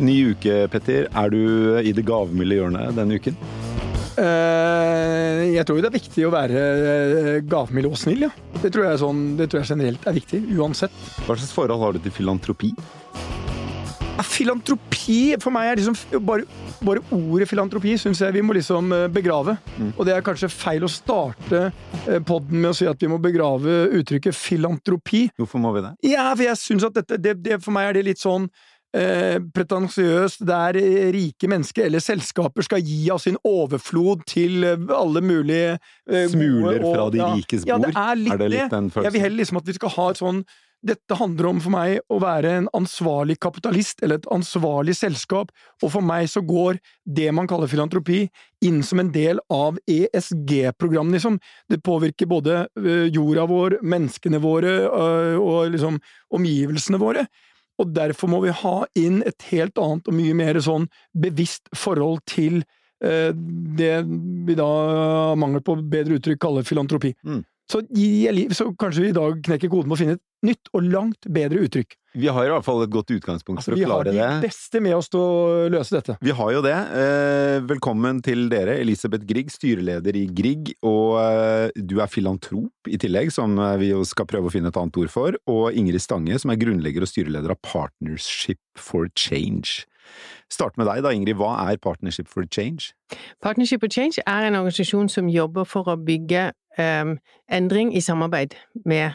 Ny uke, Petter. Er du i det gavmilde hjørnet denne uken? Eh, jeg tror det er viktig å være eh, gavmild og snill, ja. Det tror, jeg sånn, det tror jeg generelt er viktig, uansett. Hva slags forhold har du til filantropi? Filantropi for meg er liksom bare, bare ordet filantropi syns jeg vi må liksom begrave. begrave. Og det er kanskje feil å starte podden med å si at vi må begrave uttrykket filantropi. Hvorfor må vi det? Ja, for jeg syns at dette det, det, For meg er det litt sånn eh, pretensiøst der rike mennesker eller selskaper skal gi av sin overflod til eh, alle mulige eh, Smuler gode og- fra de rikes Ja, det er litt Er det litt den følelsen? Jeg vil heller liksom at vi skal ha et sånn dette handler om for meg å være en ansvarlig kapitalist eller et ansvarlig selskap, og for meg så går det man kaller filantropi inn som en del av ESG-programmet, liksom. Det påvirker både jorda vår, menneskene våre og liksom omgivelsene våre. Og derfor må vi ha inn et helt annet og mye mer sånn bevisst forhold til eh, det vi da, mangel på bedre uttrykk, kaller filantropi. Mm. Så, gi- så kanskje vi i dag knekker koden med å finne et nytt og langt bedre uttrykk. Vi har i hvert fall et godt utgangspunkt Altså, for vi å har klare de det. beste med oss til å løse dette. Vi har jo det. Eh, velkommen til dere, Elisabeth Grieg, styreleder i Grieg. Og eh, du er filantrop i tillegg, som eh, vi jo skal prøve å finne et annet ord for. Og Ingrid Stange, som er grunnlegger og styreleder av Partnership for Change. Start med deg da, Ingrid. Hva er Partnership for Change? Partnership for Change er en organisasjon som jobber for å bygge em, endring i samarbeid med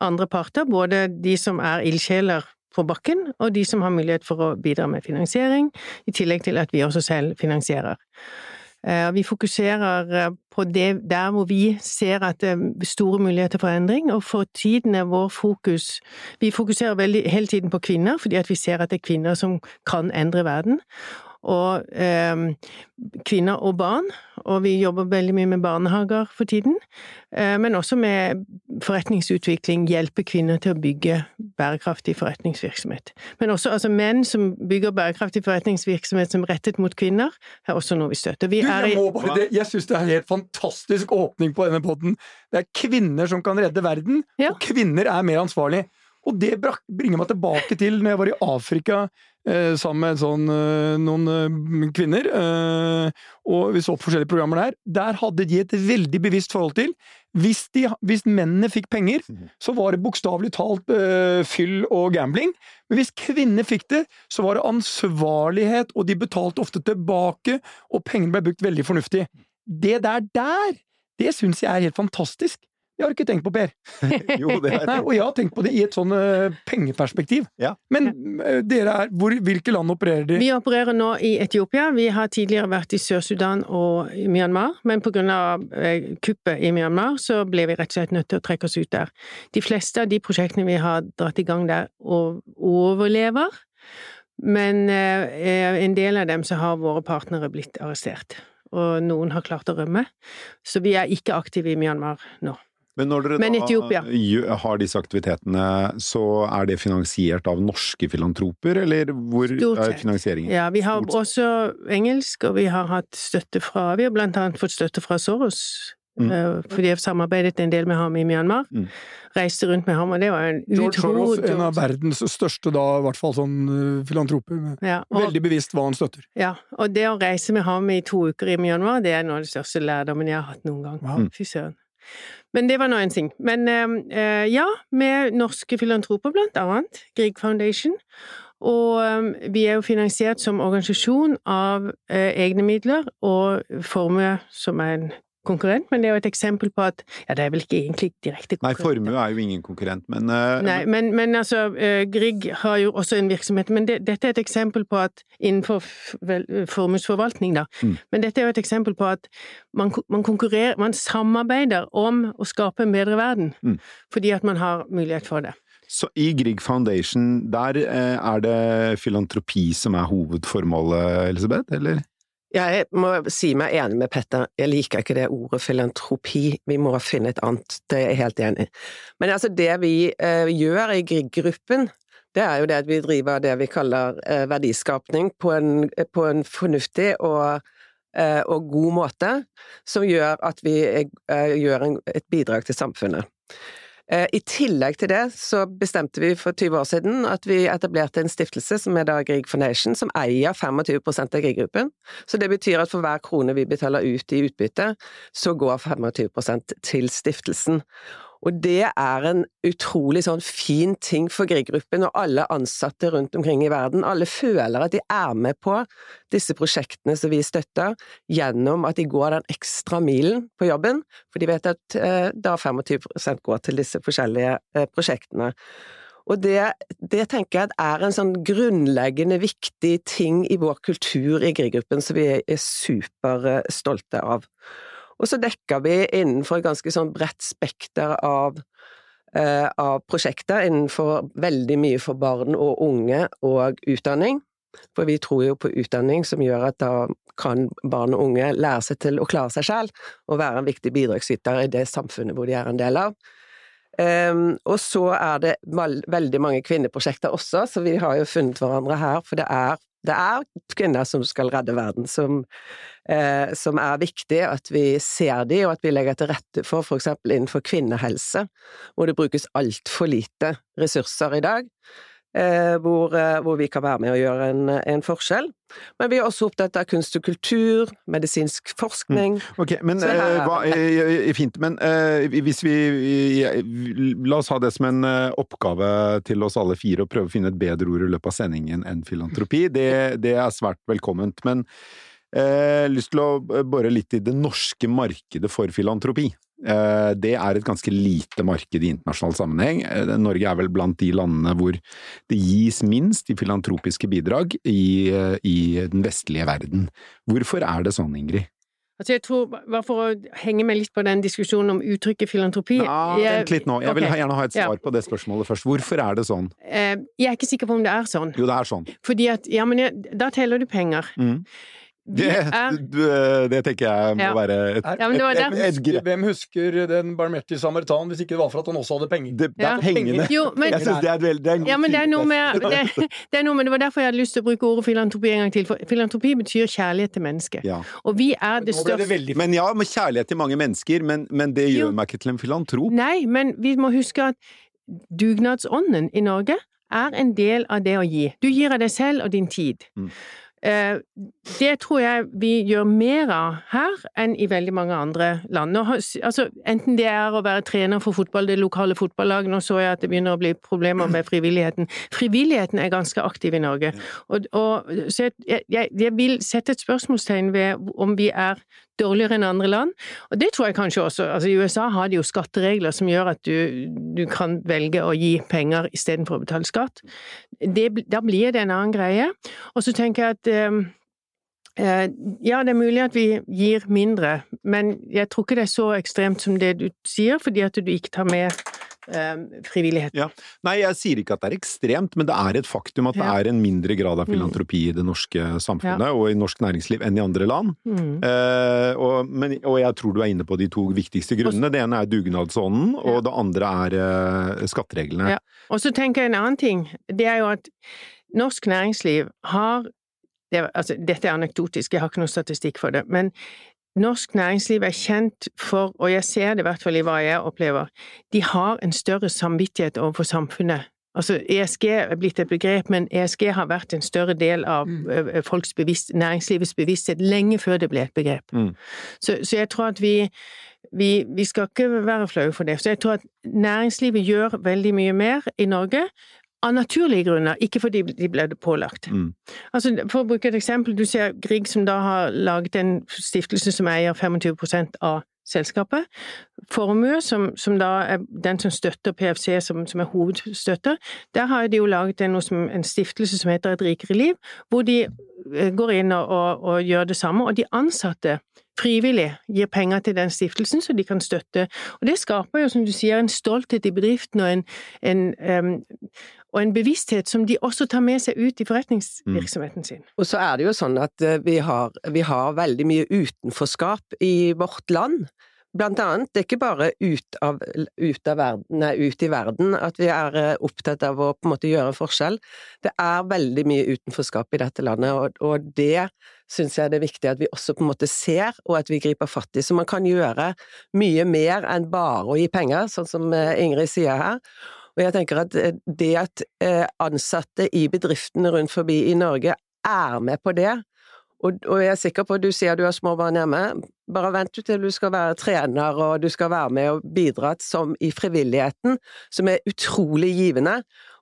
andre parter, både de som er ildsjeler på bakken, og de som har mulighet for å bidra med finansiering, i tillegg til at vi også selv finansierer. Eh, Vi fokuserer eh, på det der hvor vi ser at det er store muligheter for endring, og for tiden er vår fokus Vi fokuserer veldig hele tiden på kvinner, fordi vi ser at det er kvinner som kan endre verden. Og eh, kvinner og barn, og vi jobber veldig mye med barnehager for tiden. Eh, men også med forretningsutvikling, hjelpe kvinner til å bygge bærekraftig forretningsvirksomhet. Men også altså, menn som bygger bærekraftig forretningsvirksomhet som er rettet mot kvinner, er også noe vi støtter. Vi Du, jeg må bare det. Jeg syns det er en helt fantastisk åpning på denne podden. Det er kvinner som kan redde verden, Ja. og kvinner er mer ansvarlig. Og det bringer meg tilbake til når jeg var i Afrika sammen med sånn, eh, noen eh, kvinner, eh, og vi så på forskjellige programmer der. Der hadde de et veldig bevisst forhold til hvis, de, hvis mennene fikk penger, så var det bokstavelig talt eh, fyll og gambling. Men hvis kvinner fikk det, så var det ansvarlighet, og de betalte ofte tilbake, og pengene ble brukt veldig fornuftig. Det der der, det syns jeg er helt fantastisk. Det har ikke tenkt på, Per. Jo, det Nei, er og jeg har tenkt på det i et sånn eh, pengeperspektiv. Ja. Men eh, dere er hvor, Hvilke land opererer de? Vi opererer nå i Etiopia. Vi har tidligere vært i Sør-Sudan og i Myanmar, men på grunn av eh, kuppet i Myanmar så ble vi rett og slett nødt til å trekke oss ut der. De fleste av de prosjektene vi har dratt i gang der, overlever, men eh, en del av dem så har våre partnere blitt arrestert. Og noen har klart å rømme. Så vi er ikke aktive i Myanmar nå. Men når dere Men da Etiopia. har disse aktivitetene, så er det finansiert av norske filantroper, eller hvor er finansieringen? Ja, vi har også engelsk, og vi har hatt støtte fra Vi har blant annet fått støtte fra Soros. Mm. eh, Fordi jeg har samarbeidet en del med ham i Myanmar. Mm. Reiste rundt med ham, og det var en George Soros, utrolig en av verdens største, da, i hvert fall sånn eh, filantroper. ja, og, Veldig bevisst hva han støtter. ja, og det å reise med ham i to uker i Myanmar, det er noe av de største lærdommen jeg har hatt noen gang. Wow. Fy søren. Men det var nå en ting. Men eh, eh, ja, med norske filantroper, blant annet. Grieg Foundation. Og eh, vi er jo finansiert som organisasjon av eh, egne midler og Formue, som er en konkurrent, men det er jo et eksempel på at Ja, det er vel ikke egentlig direkte Nei, formue er jo ingen konkurrent, men uh, Nei, men, men altså, uh, Grieg har jo også en virksomhet, men det, dette er et eksempel på at innenfor formuesforvaltning, da, Mm. men dette er jo et eksempel på at man, man konkurrerer, man samarbeider om å skape en bedre verden, Mm. fordi at man har mulighet for det. Så i Grieg Foundation, der eh, er det filantropi som er hovedformålet, Elisabeth, eller? Jeg må si meg enig med Petter, jeg liker ikke det ordet filantropi, vi må finne et annet, det er jeg helt enig i. Men altså det vi eh, gjør i Grieg-gruppen, det er jo det at vi driver det vi kaller eh, verdiskapning på en, på en fornuftig og, eh, og god måte, som gjør at vi eh, gjør en, et bidrag til samfunnet. Eh, I tillegg til det så bestemte vi for 20 år siden at vi etablerte en stiftelse som er da Grieg Foundation, som eier 25% av Grieg-gruppen. Så det betyr at for hver krone vi betaler ut i utbytte, så går 25% til stiftelsen. Og det er en utrolig sånn fin ting for Grieg-gruppen og alle ansatte rundt omkring i verden. Alle føler at de er med på disse prosjektene som vi støtter, gjennom at de går den ekstra milen på jobben, for de vet at eh, da 25 går til disse forskjellige eh, prosjektene. Og det, det, tenker jeg er en sånn grunnleggende viktig ting i vår kultur i Grieg-gruppen som vi er superstolte av. Og så dekker vi innenfor et ganske sånn bredt spekter av, eh, av prosjekter innenfor veldig mye for barn og unge og utdanning. For vi tror jo på utdanning som gjør at da kan barn og unge lære seg til å klare seg selv, og være en viktig bidragsyter i det samfunnet hvor de er en del av. Um, og så er det veldig mange kvinneprosjekter også, så vi har jo funnet hverandre her, for det er det er kvinner som skal redde verden, som, eh, som er viktig at vi ser de, og at vi legger til rette for eksempel innenfor kvinnehelse, hvor det brukes altfor lite ressurser i dag. Eh, hvor, eh, hvor, vi kan være med og gjøre en, en, forskjell. Men vi er også opptatt av kunst og kultur, medisinsk forskning. Mm. Ok, men uh, hva, Fint. Men hvis vi La oss ha det som en oppgave til oss alle fire, å prøve å finne et bedre ord i løpet av sendingen enn filantropi. Det, det er svært velkomment. Men har lyst til å bore litt i det norske markedet for filantropi. Eh, det er et ganske lite marked i internasjonal sammenheng. Eh, Norge er vel blant de landene hvor det gis minst i filantropiske bidrag i, eh, i den vestlige verden. Hvorfor er det sånn, Ingrid? Altså jeg tror, bare For å henge meg litt på den diskusjonen om uttrykket filantropi Ja, Vent litt nå, jeg vil okay. gjerne ha et svar ja. på det spørsmålet først. Hvorfor er det sånn? Jeg er ikke sikker på om det er sånn. Jo, det er sånn. Fordi at, ja, men jeg, Da teller du penger. Mm. Det, er, det, tenker jeg må ja. være et, ja, et, et, et, Hvem husker den barmhjertige samaritan hvis ikke det var for at han også hadde penger? Det, det er pengene. Jo, men, jeg syns det er, veldig, det er en god ja, men det er, noe med, det, det er noe med Det var derfor jeg hadde lyst til å bruke ordet filantropi en gang til. For filantropi betyr kjærlighet til mennesket. Ja. Og vi er det største Men ja, med kjærlighet til mange mennesker, men, men det gjør jo. meg ikke til en filantrop. Nei, men vi må huske at dugnadsånden i Norge er en del av det å gi. Du gir av deg selv og din tid. Mm. Eh, det tror jeg vi gjør mer av her enn i veldig mange andre land. Nå, altså, enten det er å være trener for fotball, det lokale fotballaget, nå så jeg at det begynner å bli problemer med frivilligheten. Frivilligheten er ganske aktiv i Norge, og, og, så jeg, jeg, jeg vil sette et spørsmålstegn ved om vi er dårligere enn andre land. Og det tror jeg kanskje også. Altså, I USA har de jo skatteregler som gjør at du, du kan velge å gi penger istedenfor å betale skatt. Det, da blir det en annen greie. Og så tenker jeg at eh, eh, ja, det er mulig at vi gir mindre, men jeg tror ikke det er så ekstremt som det du sier, fordi at du ikke tar med eh, frivillighet. Ja. Nei, jeg sier ikke at det er ekstremt, men det er et faktum at det er en mindre grad av mm. filantropi i det norske samfunnet ja. og i norsk næringsliv enn i andre land. Mm. Eh, og, men, og, jeg tror du er inne på de to viktigste grunnene. Det ene er dugnadsånden, og det andre er eh, skattereglene. Ja. Og så tenker jeg en annen ting. Det er jo at norsk næringsliv har det, altså, Dette er anekdotisk, jeg har ikke noe statistikk for det, men Norsk næringsliv er kjent for, og jeg ser det i hvert fall i hva jeg opplever, de har en større samvittighet overfor samfunnet. Altså, ESG er blitt et begrep, men ESG har vært en større del av mm. folks bevisst, næringslivets bevissthet lenge før det ble et begrep. Mm. Så, så, jeg tror at vi, vi, vi skal ikke være flaue for det. Så jeg tror at næringslivet gjør veldig mye mer i Norge, av naturlige grunner, ikke fordi de ble pålagt. Mm. Altså, for å bruke et eksempel, du ser Grieg som da har laget en stiftelse som eier 25% av selskapet. Formue, som, som, da er den som støtter PFC, som, som er hovedstøtter, der har de jo laget en, som, en, stiftelse som heter Et rikere liv, hvor de eh, går inn og, og, og gjør det samme. Og de ansatte frivillig gir penger til den stiftelsen, så de kan støtte. Og det skaper jo, som du sier, en stolthet i bedriften og en, en um, og en bevissthet som de også tar med seg ut i forretningsvirksomheten sin. Og så er det jo sånn at eh, vi har, vi har veldig mye utenforskap i vårt land. Blant annet, det er ikke bare ut, av, ut, av verden, nei, ut, i verden at vi er eh, opptatt av å på en måte gjøre forskjell. Det er veldig mye utenforskap i dette landet, og, og det syns jeg det er viktig at vi også på en måte ser, og at vi griper fatt i. Så man kan gjøre mye mer enn bare å gi penger, sånn som eh, Ingrid sier her. Og jeg tenker at eh, det at eh, ansatte i bedriftene rundt forbi i Norge er med på det, og, og jeg er sikker på at du sier du har små barn hjemme, bare vent til du skal være trener og du skal være med og bidra som i frivilligheten, som er utrolig givende,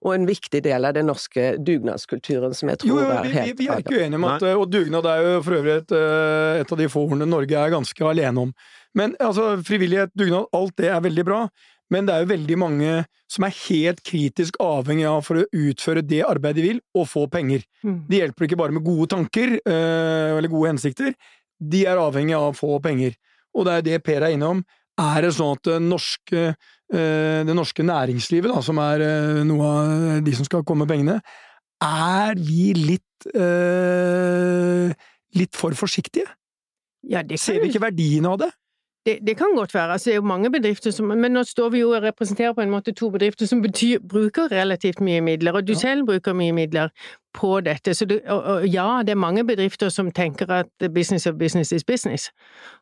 og en viktig del av den norske dugnadskulturen som jeg tror jo, vi, er helt vi, vi er ikke uenige om at Og dugnad er jo for øvrig et, eh, et av de få ordene Norge er ganske alene om. Men altså, frivillighet, dugnad, alt det er veldig bra. Men det er jo veldig mange som er helt kritisk avhengig av for å utføre det arbeidet de vil, og få penger. Mm. Det hjelper ikke bare med gode tanker, øh, eller gode hensikter. De er avhengig av å få penger. Og det er det Per er innom. Er det sånn at det norske, øh, det norske næringslivet, da, som er øh, noe av de som skal komme med pengene, er vi litt litt for forsiktige? Ja, Ser vi ikke verdien av det? Det, det kan godt være. Altså, det er jo mange bedrifter som Men nå står vi jo og representerer på en måte to bedrifter som betyr, bruker relativt mye midler, og du Ja. selv bruker mye midler på dette. Så det, og, og ja, det er mange bedrifter som tenker at business of business is business,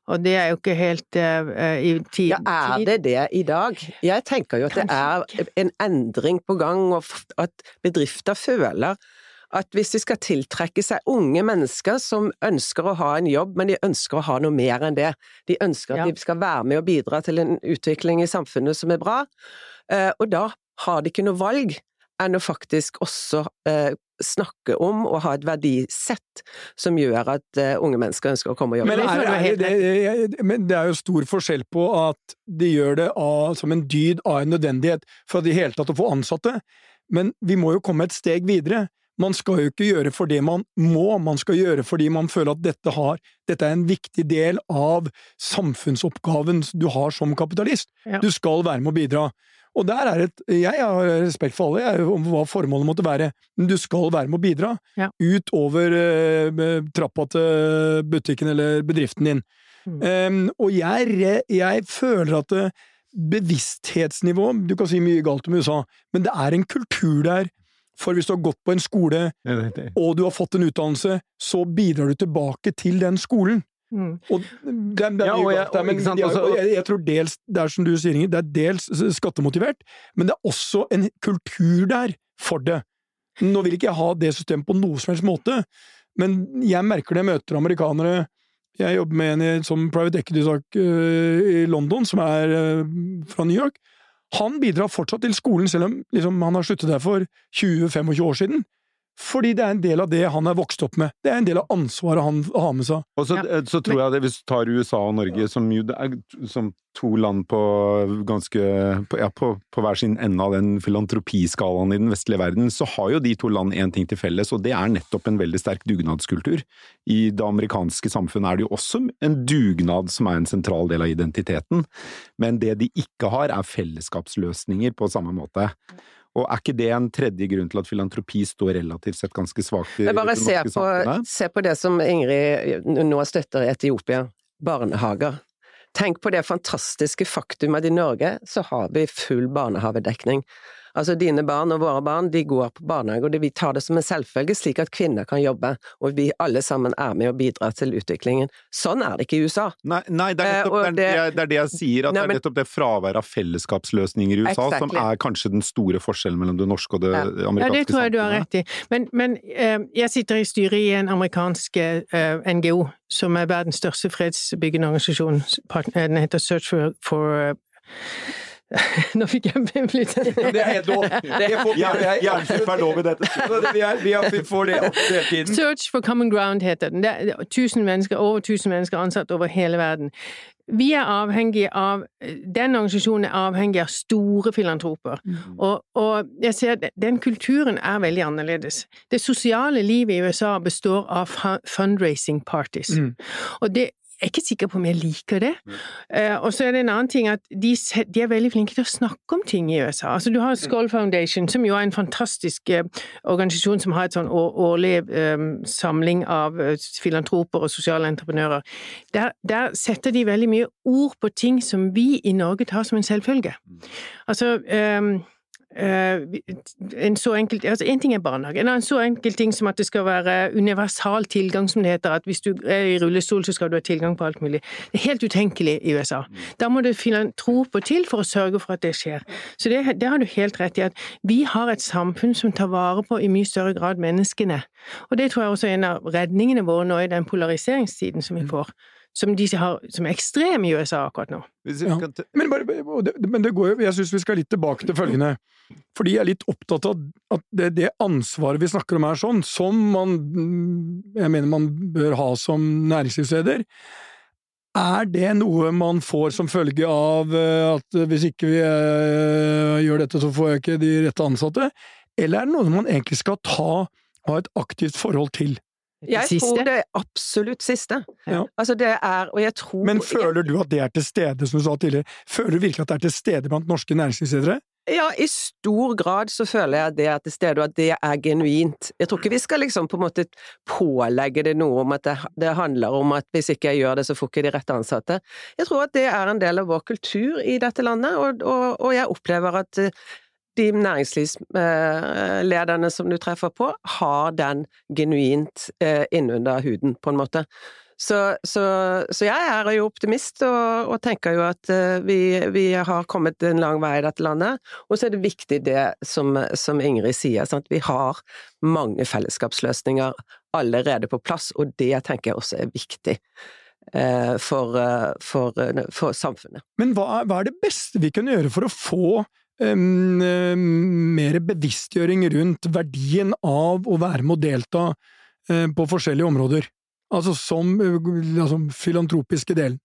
og det er jo ikke helt uh, i tid... Ja, er det det i dag? Jeg tenker jo at det er en endring på gang, og at bedrifter føler at hvis de skal tiltrekke seg unge mennesker som ønsker å ha en jobb, men de ønsker å ha noe mer enn det, de ønsker at Ja. de skal være med og bidra til en utvikling i samfunnet som er bra, eh, og da har de ikke noe valg enn å faktisk også eh, snakke om og ha et verdisett som gjør at eh, unge mennesker ønsker å komme og jobbe. Men, det er, er, det, men det er jo stor forskjell på at de gjør det av, som en dyd av en nødvendighet for at i hele tatt å få ansatte, men vi må jo komme et steg videre. Man skal jo ikke gjøre for det man må, man skal gjøre fordi man føler at dette, har, dette er en viktig del av samfunnsoppgaven du har som kapitalist. Ja. Du skal være med å bidra. Og der er et, Jeg har respekt for alle, jeg, om hva formålet måtte være, men du skal være med å bidra. Ja. Utover eh, trappa til butikken eller bedriften din. Mm. Um, og jeg, jeg føler at det, bevissthetsnivå Du kan si mye galt om USA, men det er en kultur der. For hvis du har gått på en skole, og du har fått en utdannelse, så bidrar du tilbake til den skolen. Mm. Og jeg- tror dels, det er som du sier, Inger, det er dels skattemotivert, men det er også en kultur der for det. Nå vil ikke jeg ha det systemet på noe som helst måte, men jeg merker det jeg møter amerikanere Jeg jobber med en som private equity-sak eh, i London, som er eh, fra New York. Han bidrar fortsatt til skolen, selv om liksom, han har sluttet der for 20-25 år siden. Fordi det er en del av det han er vokst opp med. Det er en del av ansvaret han har med seg. Og så, Ja. så tror jeg det, hvis du tar USA og Norge, som som to land på ganske på, ja, på, på hver sin ende av den filantropiskalaen i den vestlige verden, så har jo de to land én ting til felles, og det er nettopp en veldig sterk dugnadskultur. I det amerikanske samfunnet er det jo også en dugnad som er en sentral del av identiteten, men det de ikke har, er fellesskapsløsninger på samme måte. Og er ikke det en tredje grunn til at filantropi står relativt sett ganske svakt i det se norske på, samfunnet? se på det som Ingrid nå støtter i Etiopia. Barnehager. Tenk på det fantastiske faktum at i Norge så har vi full barnehavedekning. Altså dine barn og våre barn, de går på barnehage, og vi tar det som en selvfølge, slik at kvinner kan jobbe, og vi alle sammen er med og bidrar til utviklingen. Sånn er det ikke i USA. Nei, nei det, er Eh, nettopp, det, er, det- det, er, det jeg sier, at Nei, det er nettopp det fraværet av fellesskapsløsninger i USA som er kanskje den store forskjellen mellom det norske og det Ja. Ja, det tror jeg du har rett i. Men, men eh, jeg sitter i styret i en amerikansk eh, NGO, som er verdens største fredsbyggende organisasjon. Den heter Search for, for Nå fikk jeg blitt Det er helt lov. Er Jernslipp er lov i dette. Vi, er, vi, er, vi får det opp hele tiden. Search for Common Ground heter den. Det er tusen mennesker, over tusen mennesker ansatt over hele verden. Vi er avhengig av Den organisasjonen er avhengig av store filantroper. Og, og jeg ser at den kulturen er veldig annerledes. Det sosiale livet i USA består av fundraising parties. Mm. Og det jeg er ikke sikker på om jeg liker det. Eh, og så er det en annen ting at de, de er veldig flinke til å snakke om ting i USA. Altså Du har Skoll Foundation, som jo er en fantastisk eh, organisasjon som har et sånn årlig eh, samling av filantroper og sosiale entreprenører. Der, der setter de veldig mye ord på ting som vi i Norge tar som en selvfølge. Altså eh, eh, en så enkel altså En ting er barnehage, en annen så enkel ting som at det skal være universal tilgang, som det heter. At hvis du er i rullestol, så skal du ha tilgang på alt mulig. Det er helt utenkelig i USA. Da må du finne tro på til for å sørge for at det skjer. Så det, det har du helt rett i. at Vi har et samfunn som tar vare på i mye større grad menneskene. Og det tror jeg også er en av redningene våre nå i den polariseringstiden som vi får som de har, som er ekstrem i USA akkurat nå. Ja. Men, bare, men det går jo, jeg syns vi skal litt tilbake til følgende. Fordi jeg er litt opptatt av at det, det, ansvaret vi snakker om er sånn, som man jeg mener man bør ha som næringslivsleder, er det noe man får som følge av eh, at hvis ikke vi eh, gjør dette, så får jeg ikke de rette ansatte? Eller er det noe man egentlig skal ta, ha et aktivt forhold til? Jeg siste? tror det er absolutt siste. Ja. Altså det er, og jeg tror Men føler du at det er til stede, som du sa tidligere? Føler du virkelig at det er til stede blant norske næringslivsledere? Ja, i stor grad så føler jeg at det er til stede, og at det er genuint. Jeg tror ikke vi skal liksom på en måte pålegge det noe om at det, det handler om at hvis ikke jeg gjør det, så får ikke de rette ansatte. Jeg tror at det er en del av vår kultur i dette landet, og, og, og jeg opplever at de næringslivslederne som du treffer på, har den genuint eh, innunder huden, på en måte. Så, så, så jeg er jo optimist, og, og tenker jo at eh, vi, vi, har kommet en lang vei i dette landet. Og så er det viktig det som, som Ingrid sier, sant? vi har mange fellesskapsløsninger allerede på plass, og det tenker jeg også er viktig. Eh, for, for, for, samfunnet. Men hva, hva er det beste vi kan gjøre for å få mer bevisstgjøring rundt verdien av å være med å delta uh, på forskjellige områder. Altså som altså, filantropiske delen.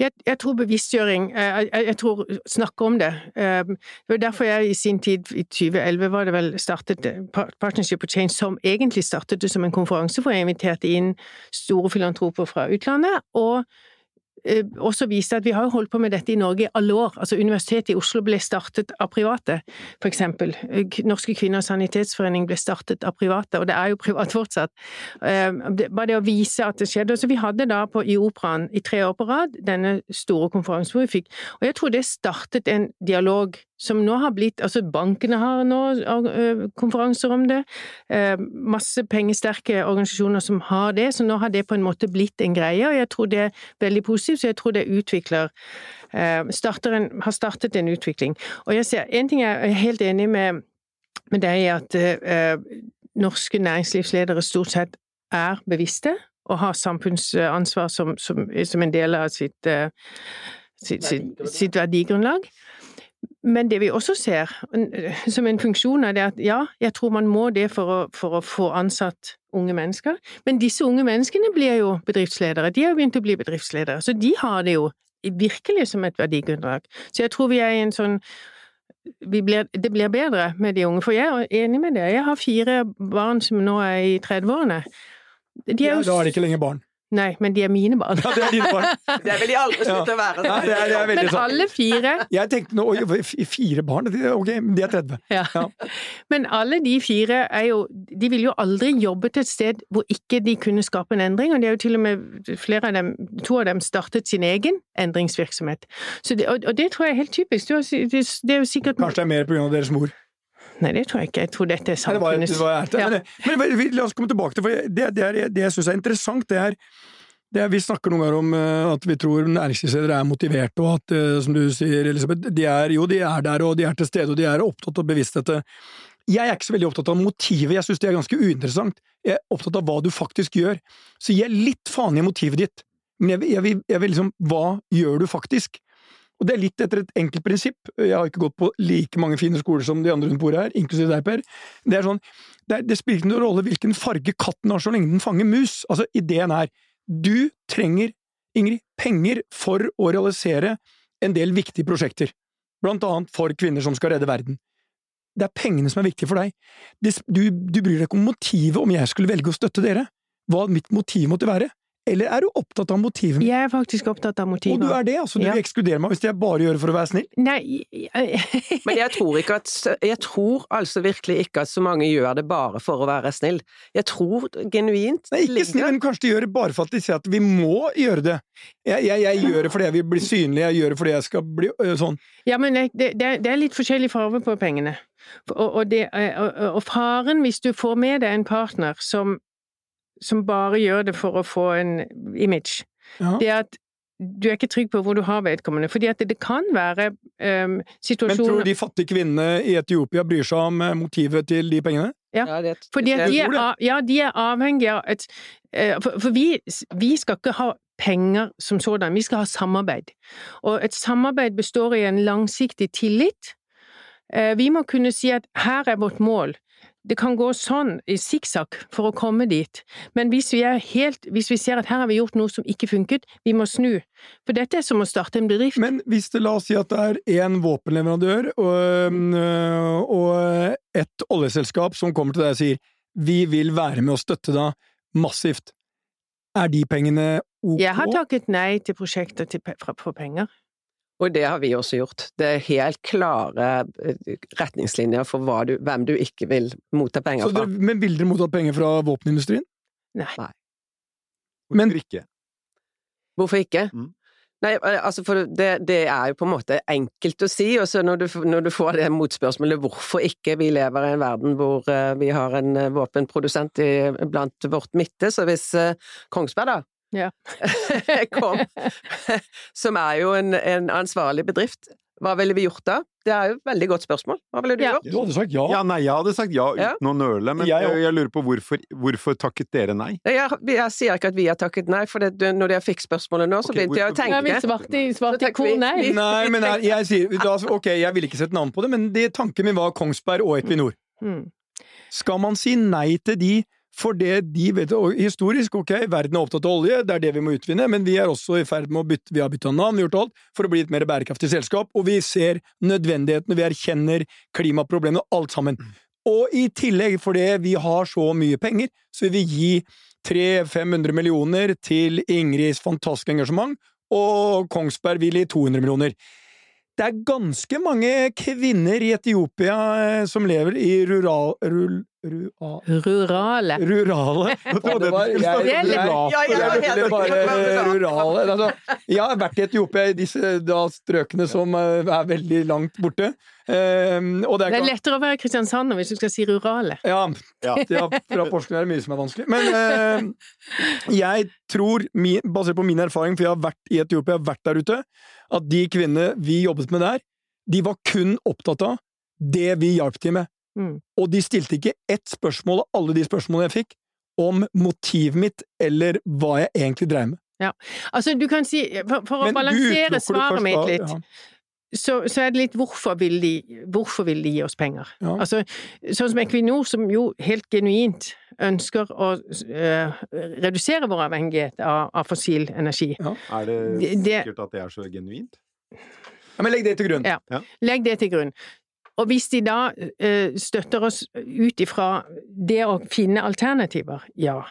Jeg, jeg, tror bevisstgjøring jeg, jeg, tror snakke om det. Det var derfor jeg i sin tid, i 2011 var det vel, startet Partnership for Change, som egentlig startet som en konferanse hvor jeg inviterte inn store filantroper fra utlandet. og Eh, også viste at vi har holdt på med dette i Norge i alle år. Altså Universitetet i Oslo ble startet av private, for eksempel. Eh, Norske Kvinners Sanitetsforening ble startet av private, og det er jo privat fortsatt. Eh, bare det å vise at det skjedde. Så vi hadde da på, i Operaen i tre år på rad denne store konferansen hvor vi fikk Og jeg tror det startet en dialog som nå har blitt Altså, bankene har nå konferanser om det. Masse pengesterke organisasjoner som har det, så nå har det på en måte blitt en greie, og jeg tror det er veldig positivt, så jeg tror det utvikler en, har startet en utvikling. Og jeg ser, en ting jeg er helt enig med, med deg i, at uh, norske næringslivsledere stort sett er bevisste og har samfunnsansvar som, som, som en del av sitt, uh, sitt, sitt, sitt verdigrunnlag. Men det vi også ser som en funksjon av det, at ja, jeg tror man må det for å, for å, få ansatt unge mennesker. Men disse unge menneskene blir jo bedriftsledere. De har jo begynt å bli bedriftsledere, så de har det jo virkelig som et verdigrunnlag. Så jeg tror vi er i en sånn blir, Det blir bedre med de unge. For jeg er enig med det. Jeg har fire barn som nå er i 30-årene. De er jo... Ja, da er det ikke lenger barn. Nei, men de er mine barn. Ja, det er dine barn. det vil de aldri slutte å være. ja, det er, det er men sånn. alle fire Jeg tenkte nå fire barn, ok, de er 30. Ja. ja. Men alle de fire er jo De vil jo aldri jobbe til et sted hvor ikke de kunne skape en endring, og de er jo til og med flere av dem, to av dem startet sin egen endringsvirksomhet. Det, og, og, det tror jeg er helt typisk. Det, det er jo sikkert Kanskje det er mer på grunn av deres mor? Nei, det tror jeg ikke. Jeg tror dette er samfunnets ja. men, men, la oss komme tilbake til for det, det, er, det jeg syns er interessant, det er, det er, Vi snakker noen ganger om uh, at vi tror næringslivsledere er motiverte, og at, uh, som du sier, Elisabeth, de er, jo, de er der, og de er til stede, og de er opptatt av bevissthet. Jeg er ikke så veldig opptatt av motivet, jeg syns det er ganske uinteressant. Jeg er opptatt av hva du faktisk gjør. Så gi litt faen i motivet ditt. Men jeg, jeg, jeg, jeg vil liksom Hva gjør du faktisk? Og det er litt etter et enkelt prinsipp. Jeg har ikke gått på like mange fine skoler som de andre rundt bordet her, inklusiv deg, Per. Det er sånn, det, det spiller ikke noen rolle hvilken farge katten har så lenge den fanger mus. Altså, ideen er, du trenger, Ingrid, penger for å realisere en del viktige prosjekter. Blant annet for kvinner som skal redde verden. Det er pengene som er viktige for deg. du, du bryr deg ikke om motivet om jeg skulle velge å støtte dere. Hva mitt motiv måtte være. Eller er du opptatt av motivet? Jeg er faktisk opptatt av motivet. Og du er det? altså Du ja. ekskluderer meg hvis jeg bare gjør det for å være snill? Nei Men jeg tror ikke at Jeg tror altså virkelig ikke at så mange gjør det bare for å være snill. Jeg tror genuint Nei, ikke snill, men kanskje de gjør det bare for at de sier at vi må gjøre det. Jeg, jeg, jeg gjør det fordi jeg vil bli synlig, jeg gjør det fordi jeg skal bli sånn. Ja, men det, det, det er litt forskjellig farge på pengene. Og, og, det, og, og faren hvis du får med deg en partner som, som bare gjør det for å få en image, Ja. det er at du er ikke trygg på hvor du har vedkommende. Fordi at det, kan være um, Men tror du de fattige kvinnene i Etiopia bryr seg om eh, motivet til de pengene? Ja. Fordi at de er, ja, de er avhengige av et eh, For, for vi, vi skal ikke ha penger som sådan, vi skal ha samarbeid. Og et samarbeid består i en langsiktig tillit. Eh, Vi må kunne si at her er vårt mål. Det kan gå sånn i sikksakk for å komme dit, men hvis vi, er helt, hvis vi ser at her har vi gjort noe som ikke funket, vi må snu. For dette er som å starte en bedrift. Men hvis det la oss si at det er én våpenleverandør og, øh, og et oljeselskap som kommer til deg og sier vi vil være med og støtte deg massivt, er de pengene ok? Jeg har takket nei til prosjekter til, fra- for penger. Og det har vi også gjort. Det er helt klare eh, retningslinjer for hva du, hvem du ikke vil motta penger Så fra. dere, men vil dere motta penger fra våpenindustrien? Nei. Men- Hvorfor ikke? Hvorfor ikke? Mm. Nei, eh, altså for det, det er jo på en måte enkelt å si, og så når du, når du får det motspørsmålet hvorfor ikke vi lever i en verden hvor eh, vi har en våpenprodusent i, blant vårt midte, så hvis Kongsberg da Ja. kom, som er jo en, en ansvarlig bedrift, hva ville vi gjort da? Det er jo et veldig godt spørsmål. Hva ville du Ja. gjort? Du hadde sagt ja. Ja, nei, jeg hadde sagt ja Ja. uten å nøle, men Jeg jeg, lurer på hvorfor, hvorfor takket dere nei? Jeg, jeg sier ikke at vi har takket nei, for det, når jeg fikk spørsmålet nå, så okay, begynte jeg å tenke. Ja, vi svarte, svarte hvor nei. Nei, men jeg, jeg sier da, Ok, jeg vil ikke sette navn på det, men det, tanken min var Kongsberg og Equinor. Mm. Skal man si nei til de for det de vet og Historisk, ok, verden er opptatt av olje, det er det vi må utvinne, men vi er også i ferd med å bytte Vi har bytta navn, vi har gjort alt for å bli et mer bærekraftig selskap, og vi ser nødvendigheten, vi erkjenner klimaproblemene, alt sammen. Og i tillegg, fordi vi har så mye penger, så vil vi gi 300-500 millioner til Ingrids fantastiske engasjement, og Kongsberg vil gi 200 millioner. Det er ganske mange kvinner i Etiopia eh, som lever i rural... Rul, rural Rurale. Rurale. trodde Det var- jeg- jeg- Ja, jeg bare rurale. Altså, jeg har vært i Etiopia, i disse da, strøkene som eh, er veldig langt borte. Ehm, og det er Det er lettere å være Kristiansand hvis du skal si rurale. ja, Ja. ja, fra Porsgrunn er det mye som er vanskelig. Men uh, jeg tror, basert på min erfaring, for jeg har vært i Etiopia, jeg har vært der ute, at de kvinnene vi jobbet med der, de var kun opptatt av det vi hjalp til med. Mm. Og de stilte ikke ett spørsmål av alle de spørsmålene jeg fikk, om motivet mitt eller hva jeg egentlig dreiv med. Altså, du kan si For, for å Men balansere svaret først mitt litt, ja. Så, så er det litt hvorfor vil de, hvorfor vil de gi oss penger? Ja. Altså, sånn som Equinor, som jo helt genuint ønsker å øh, redusere vår avhengighet av, av fossil energi. Er det Det- det- sikkert at det er så genuint? Ja, men legg det til grunn. Ja. Legg det til grunn. Og hvis de da eh, støtter oss ut ifra det å finne alternativer, ja.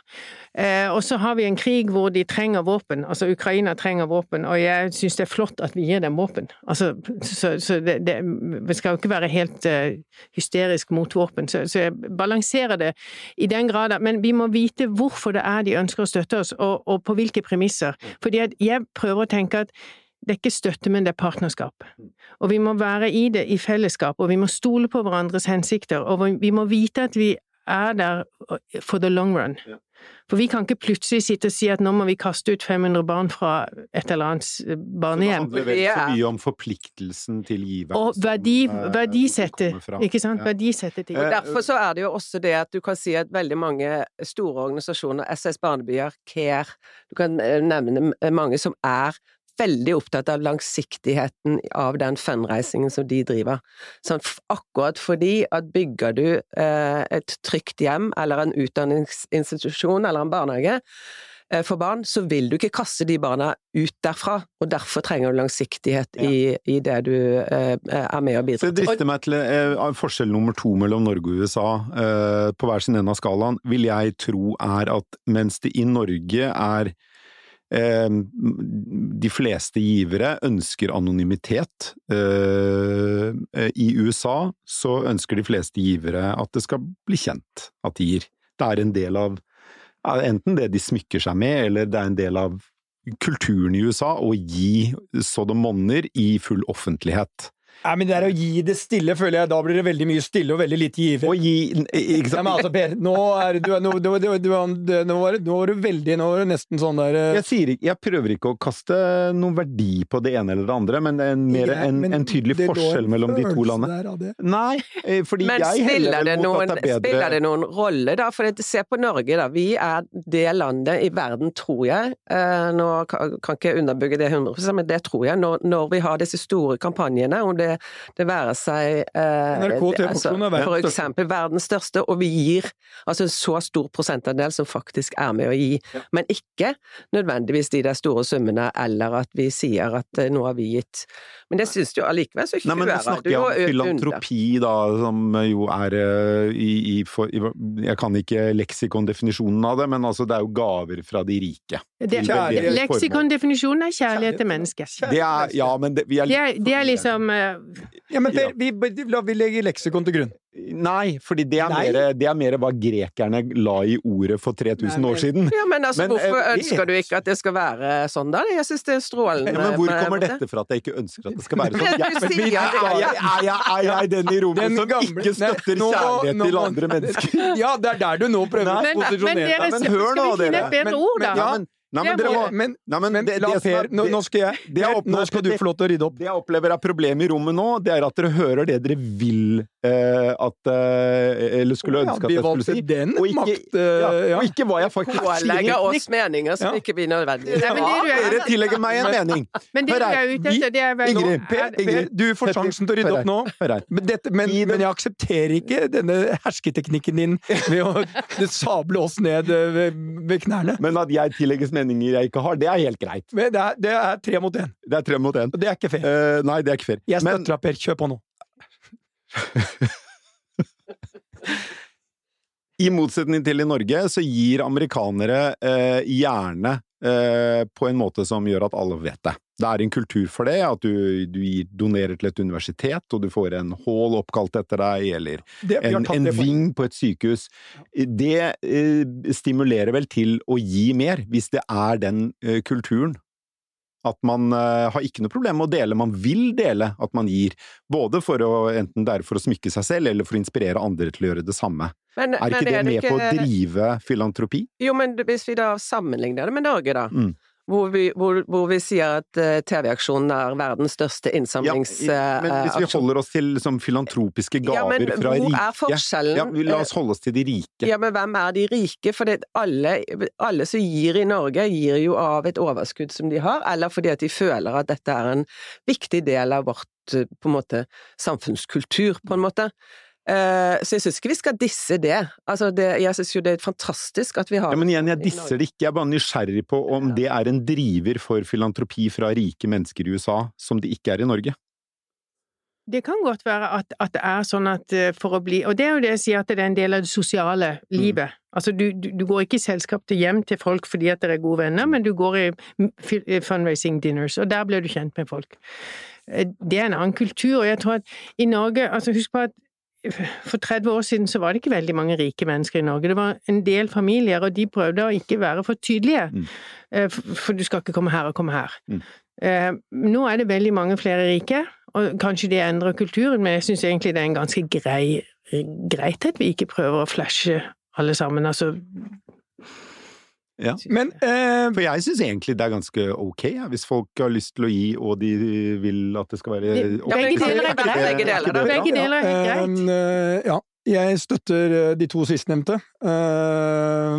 Eh, og så har vi en krig hvor de trenger våpen, altså Ukraina trenger våpen, og jeg syns det er flott at vi gir dem våpen. Altså, så, så det, det, vi skal jo ikke være helt eh, hysterisk mot våpen, så, så jeg balanserer det i den grad Men vi må vite hvorfor det er de ønsker å støtte oss, og, og på hvilke premisser. Fordi jeg prøver å tenke at det er ikke støtte, men det er partnerskap. Og vi må være i det i fellesskap, og vi må stole på hverandres hensikter, og vi må vite at vi er der for the long run. For vi kan ikke plutselig sitte og si at nå må vi kaste ut 500 barn fra et eller annet Så det handler vel så mye om forpliktelsen til giveren. Og verdi, eh, verdisette, kommer fra. ikke sant? Ja. Verdisette ting. Eh, Derfor så er det jo også det at du kan si at veldig mange store organisasjoner, SS Barnebyer, CARE, du kan eh, nevne mange som er veldig opptatt av langsiktigheten av den fundraisingen som de driver. Sånn, akkurat fordi at bygger du eh, et trygt hjem, eller en utdanningsinstitusjon, eller en barnehage, eh, for barn, så vil du ikke kaste de barna ut derfra, og derfor trenger du langsiktighet i, i det du eh, er med og bidrar til. Det drister meg til eh, forskjell nummer to mellom Norge og USA, eh, på hver sin ende av skalaen, vil jeg tro er at mens det i Norge er eh, de fleste givere ønsker anonymitet. Eh, eh, I USA så ønsker de fleste givere at det skal bli kjent at de gir. Det er en del av enten det de smykker seg med, eller det er en del av kulturen i USA å gi så det monner i full offentlighet. Nei, men det er å gi det stille, føler jeg. Da blir det veldig mye stille og veldig lite giver. Å gi Ikke Ja, sant? men altså, Per, nå er du, nå, du, du, du, du, nå, var, nå var du veldig Nå var du nesten sånn der eh, Jeg, sier, jeg prøver ikke å kaste noen verdi på det ene eller det andre, men en, mer, en, men en tydelig forskjell mellom de to landene. der. Nei, eh, fordi Men jeg heller det, vel mot noen, at det er bedre spiller det noen rolle, da? For det, se på Norge, da. Vi er det landet i verden, tror jeg, eh, nå kan, kan ikke jeg underbygge det 100% men det tror jeg, når, når vi har disse store kampanjene, om det, det være seg eh, NRK altså, er For eksempel verdens største, og vi gir altså en så stor prosentandel som faktisk er med å gi. Men ikke nødvendigvis de der store summene, eller at vi sier at eh, nå har vi gitt. Men det syns du allikevel så Nei, men nå kjører snakker du jeg om under. filantropi, da, som jo er eh, i, i, for, i Jeg kan ikke leksikondefinisjonen av det, men altså det er jo gaver fra de rike. Det. Leksikondefinisjonen er kjærlighet til mennesket. Det er, ja, men det, vi er Det er, det er liksom uh, Ja, men Per, vi, la, vi legger leksikon til grunn. Nei, fordi det er, Nei. mer, det er mer hva grekerne la i ordet for 3000 Nei, men- år siden. Ja, men altså, Men, hvorfor eh, ønsker du ikke at det skal være sånn, da? Jeg synes det er strålende. Ja, men hvor kommer med, dette fra at jeg ikke ønsker at det skal være Men sånn? du men, er, jeg, er, jeg, er jeg den i rommet Den som gamle- ikke støtter Nei, nå- kjærlighet nå- til andre mennesker? Ja, det er der du nå prøver å Men, men posisjonere deg. men hør nå, vi finne dere. et bedre Men- ord, da? men- Ja, men, nei, men Det dere er må Men, Nei, men men det, er- nå, nå skal jeg Nå skal du opplever- få lov til å rydde opp. Det jeg opplever er problemet i rommet nå, det er at dere hører det dere vil eh, at eh, Eller skulle ønske at jeg skulle si. den Og ikke, makt... eh, ja, og ikke hva jeg faktisk sier. Pålegger oss meninger som Ja. ikke vi nødvendigvis er- dere tillegger meg en mening. Men det Hør her, er ute vi- etter, er Ingrid, er- Per, Ingrid, du får Petter, sjansen til å rydde opp nå. Hør her. Men, dette, men, men jeg aksepterer ikke denne hersketeknikken din ved å sable oss ned eh, ved, ved knærne. Men at jeg tillegges meninger jeg ikke har, det er helt greit. Men Det er, det er tre mot én, Det er tre mot én. det er ikke fair. Uh, nei, det er ikke fair. Jeg støtter deg, Per. Kjør på nå. I motsetning til i Norge, så gir amerikanere eh, gjerne eh, på en måte som gjør at alle vet det. Det er en kultur for det, at du, du donerer til et universitet, og du får en hall oppkalt etter deg, eller Det, en, en ving på et sykehus. Det eh, stimulerer vel til å gi mer, hvis det er den eh, kulturen. At man eh, har ikke noe problem med å dele, man vil dele at man gir. Både for å, enten det er for å smykke seg selv, eller for å inspirere andre til å gjøre det samme. Men, Er ikke men det med på å drive filantropi? Jo, men hvis vi da sammenligner det med Norge, da. Mm. Hvor, vi, hvor, hvor vi sier at eh, TV-aksjonen er verdens største Ja, innsamlingsaksjon. men hvis vi holder oss til liksom, filantropiske gaver ja, men fra hvor rike er forskjellen? ja, La oss holde oss til de rike. Ja, men hvem er de rike? For alle, alle som gir i Norge, gir jo av et overskudd som de har, eller fordi at de føler at dette er en viktig del av vårt eh, på en måte, samfunnskultur, på en måte. Eh, så jeg syns ikke vi skal disse det. Altså, det jeg syns jo det er fantastisk at vi har Ja, men igjen, jeg disser det ikke, jeg er bare nysgjerrig på om Ja. det er en driver for filantropi fra rike mennesker i USA, som det ikke er i Norge. Det kan godt være at, at det er sånn at eh, for å bli Og det er jo det jeg sier at det er en del av det sosiale livet. Altså, du, du, du går ikke i selskap til hjem til folk fordi at dere er gode venner, men du går i fundraising dinners, og der blir du kjent med folk. Eh, Det er en annen kultur, og jeg tror at i Norge Altså, husk på at for 30 år siden så var det ikke veldig mange rike mennesker i Norge. Det var en del familier, og de prøvde å ikke være for tydelige. Mm. Eh, For du skal ikke komme her og komme her. Mm. Eh, Nå er det veldig mange flere rike, og kanskje det endrer kulturen, men jeg syns egentlig det er en ganske grei greit at vi ikke prøver å flashe alle sammen. Altså Ja. Men eh, For jeg syns egentlig det er ganske ok, ja, hvis folk har lyst til å gi, og de vil at det skal være Det- ok. begge deler er greit. Begge deler? Begge er greit. eh, ja, jeg støtter eh, de to sistnevnte. Eh,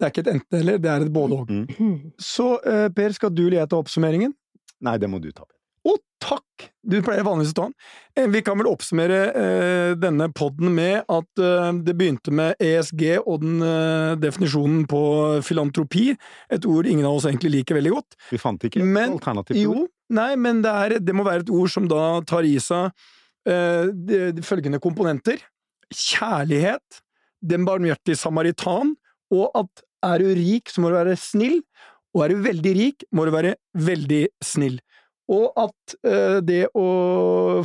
det er ikke et enten-eller, det er et både-og. Mm. Så eh, Per, skal du eller jeg ta oppsummeringen? Nei, det må du ta. Å, takk! Du pleier vanligvis å ta den. Eh, Vi kan vel oppsummere eh, denne podden med at eh, det begynte med ESG og den eh, definisjonen på filantropi, et ord ingen av oss egentlig liker veldig godt. Vi fant ikke Men- et alternativt ord. Jo, nei, men det, er, det må være et ord som da tar i seg eh, de, de følgende komponenter. Kjærlighet, den barmhjertige samaritan, og at er du rik, så må du være snill, og er du veldig rik, må du være veldig snill. Og at eh, det å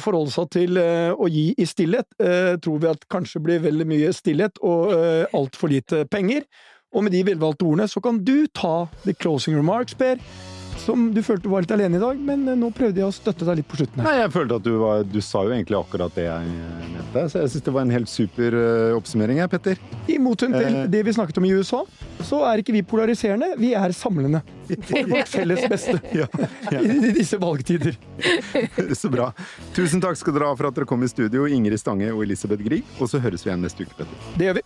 forholde seg til eh, å gi i stillhet, eh, tror vi at kanskje blir veldig mye stillhet og eh, altfor lite penger. Og med de velvalgte ordene så kan du ta the closing remarks, Per. Som du følte var litt alene i dag, men eh, nå prøvde jeg å støtte deg litt på slutten her. Nei, jeg følte at du var Du sa jo egentlig akkurat det jeg eh, mente, så jeg syns det var en helt super eh, oppsummering, jeg, Petter. I motsetning til Eh. det vi snakket om i USA, så er ikke vi polariserende, vi er samlende. For vårt felles beste Ja, ja. i disse valgtider. Så bra. Tusen takk skal dere ha for at dere kom i studio, Ingrid Stange og Elisabeth Grieg. Og så høres vi igjen neste uke, Petter. Det gjør vi.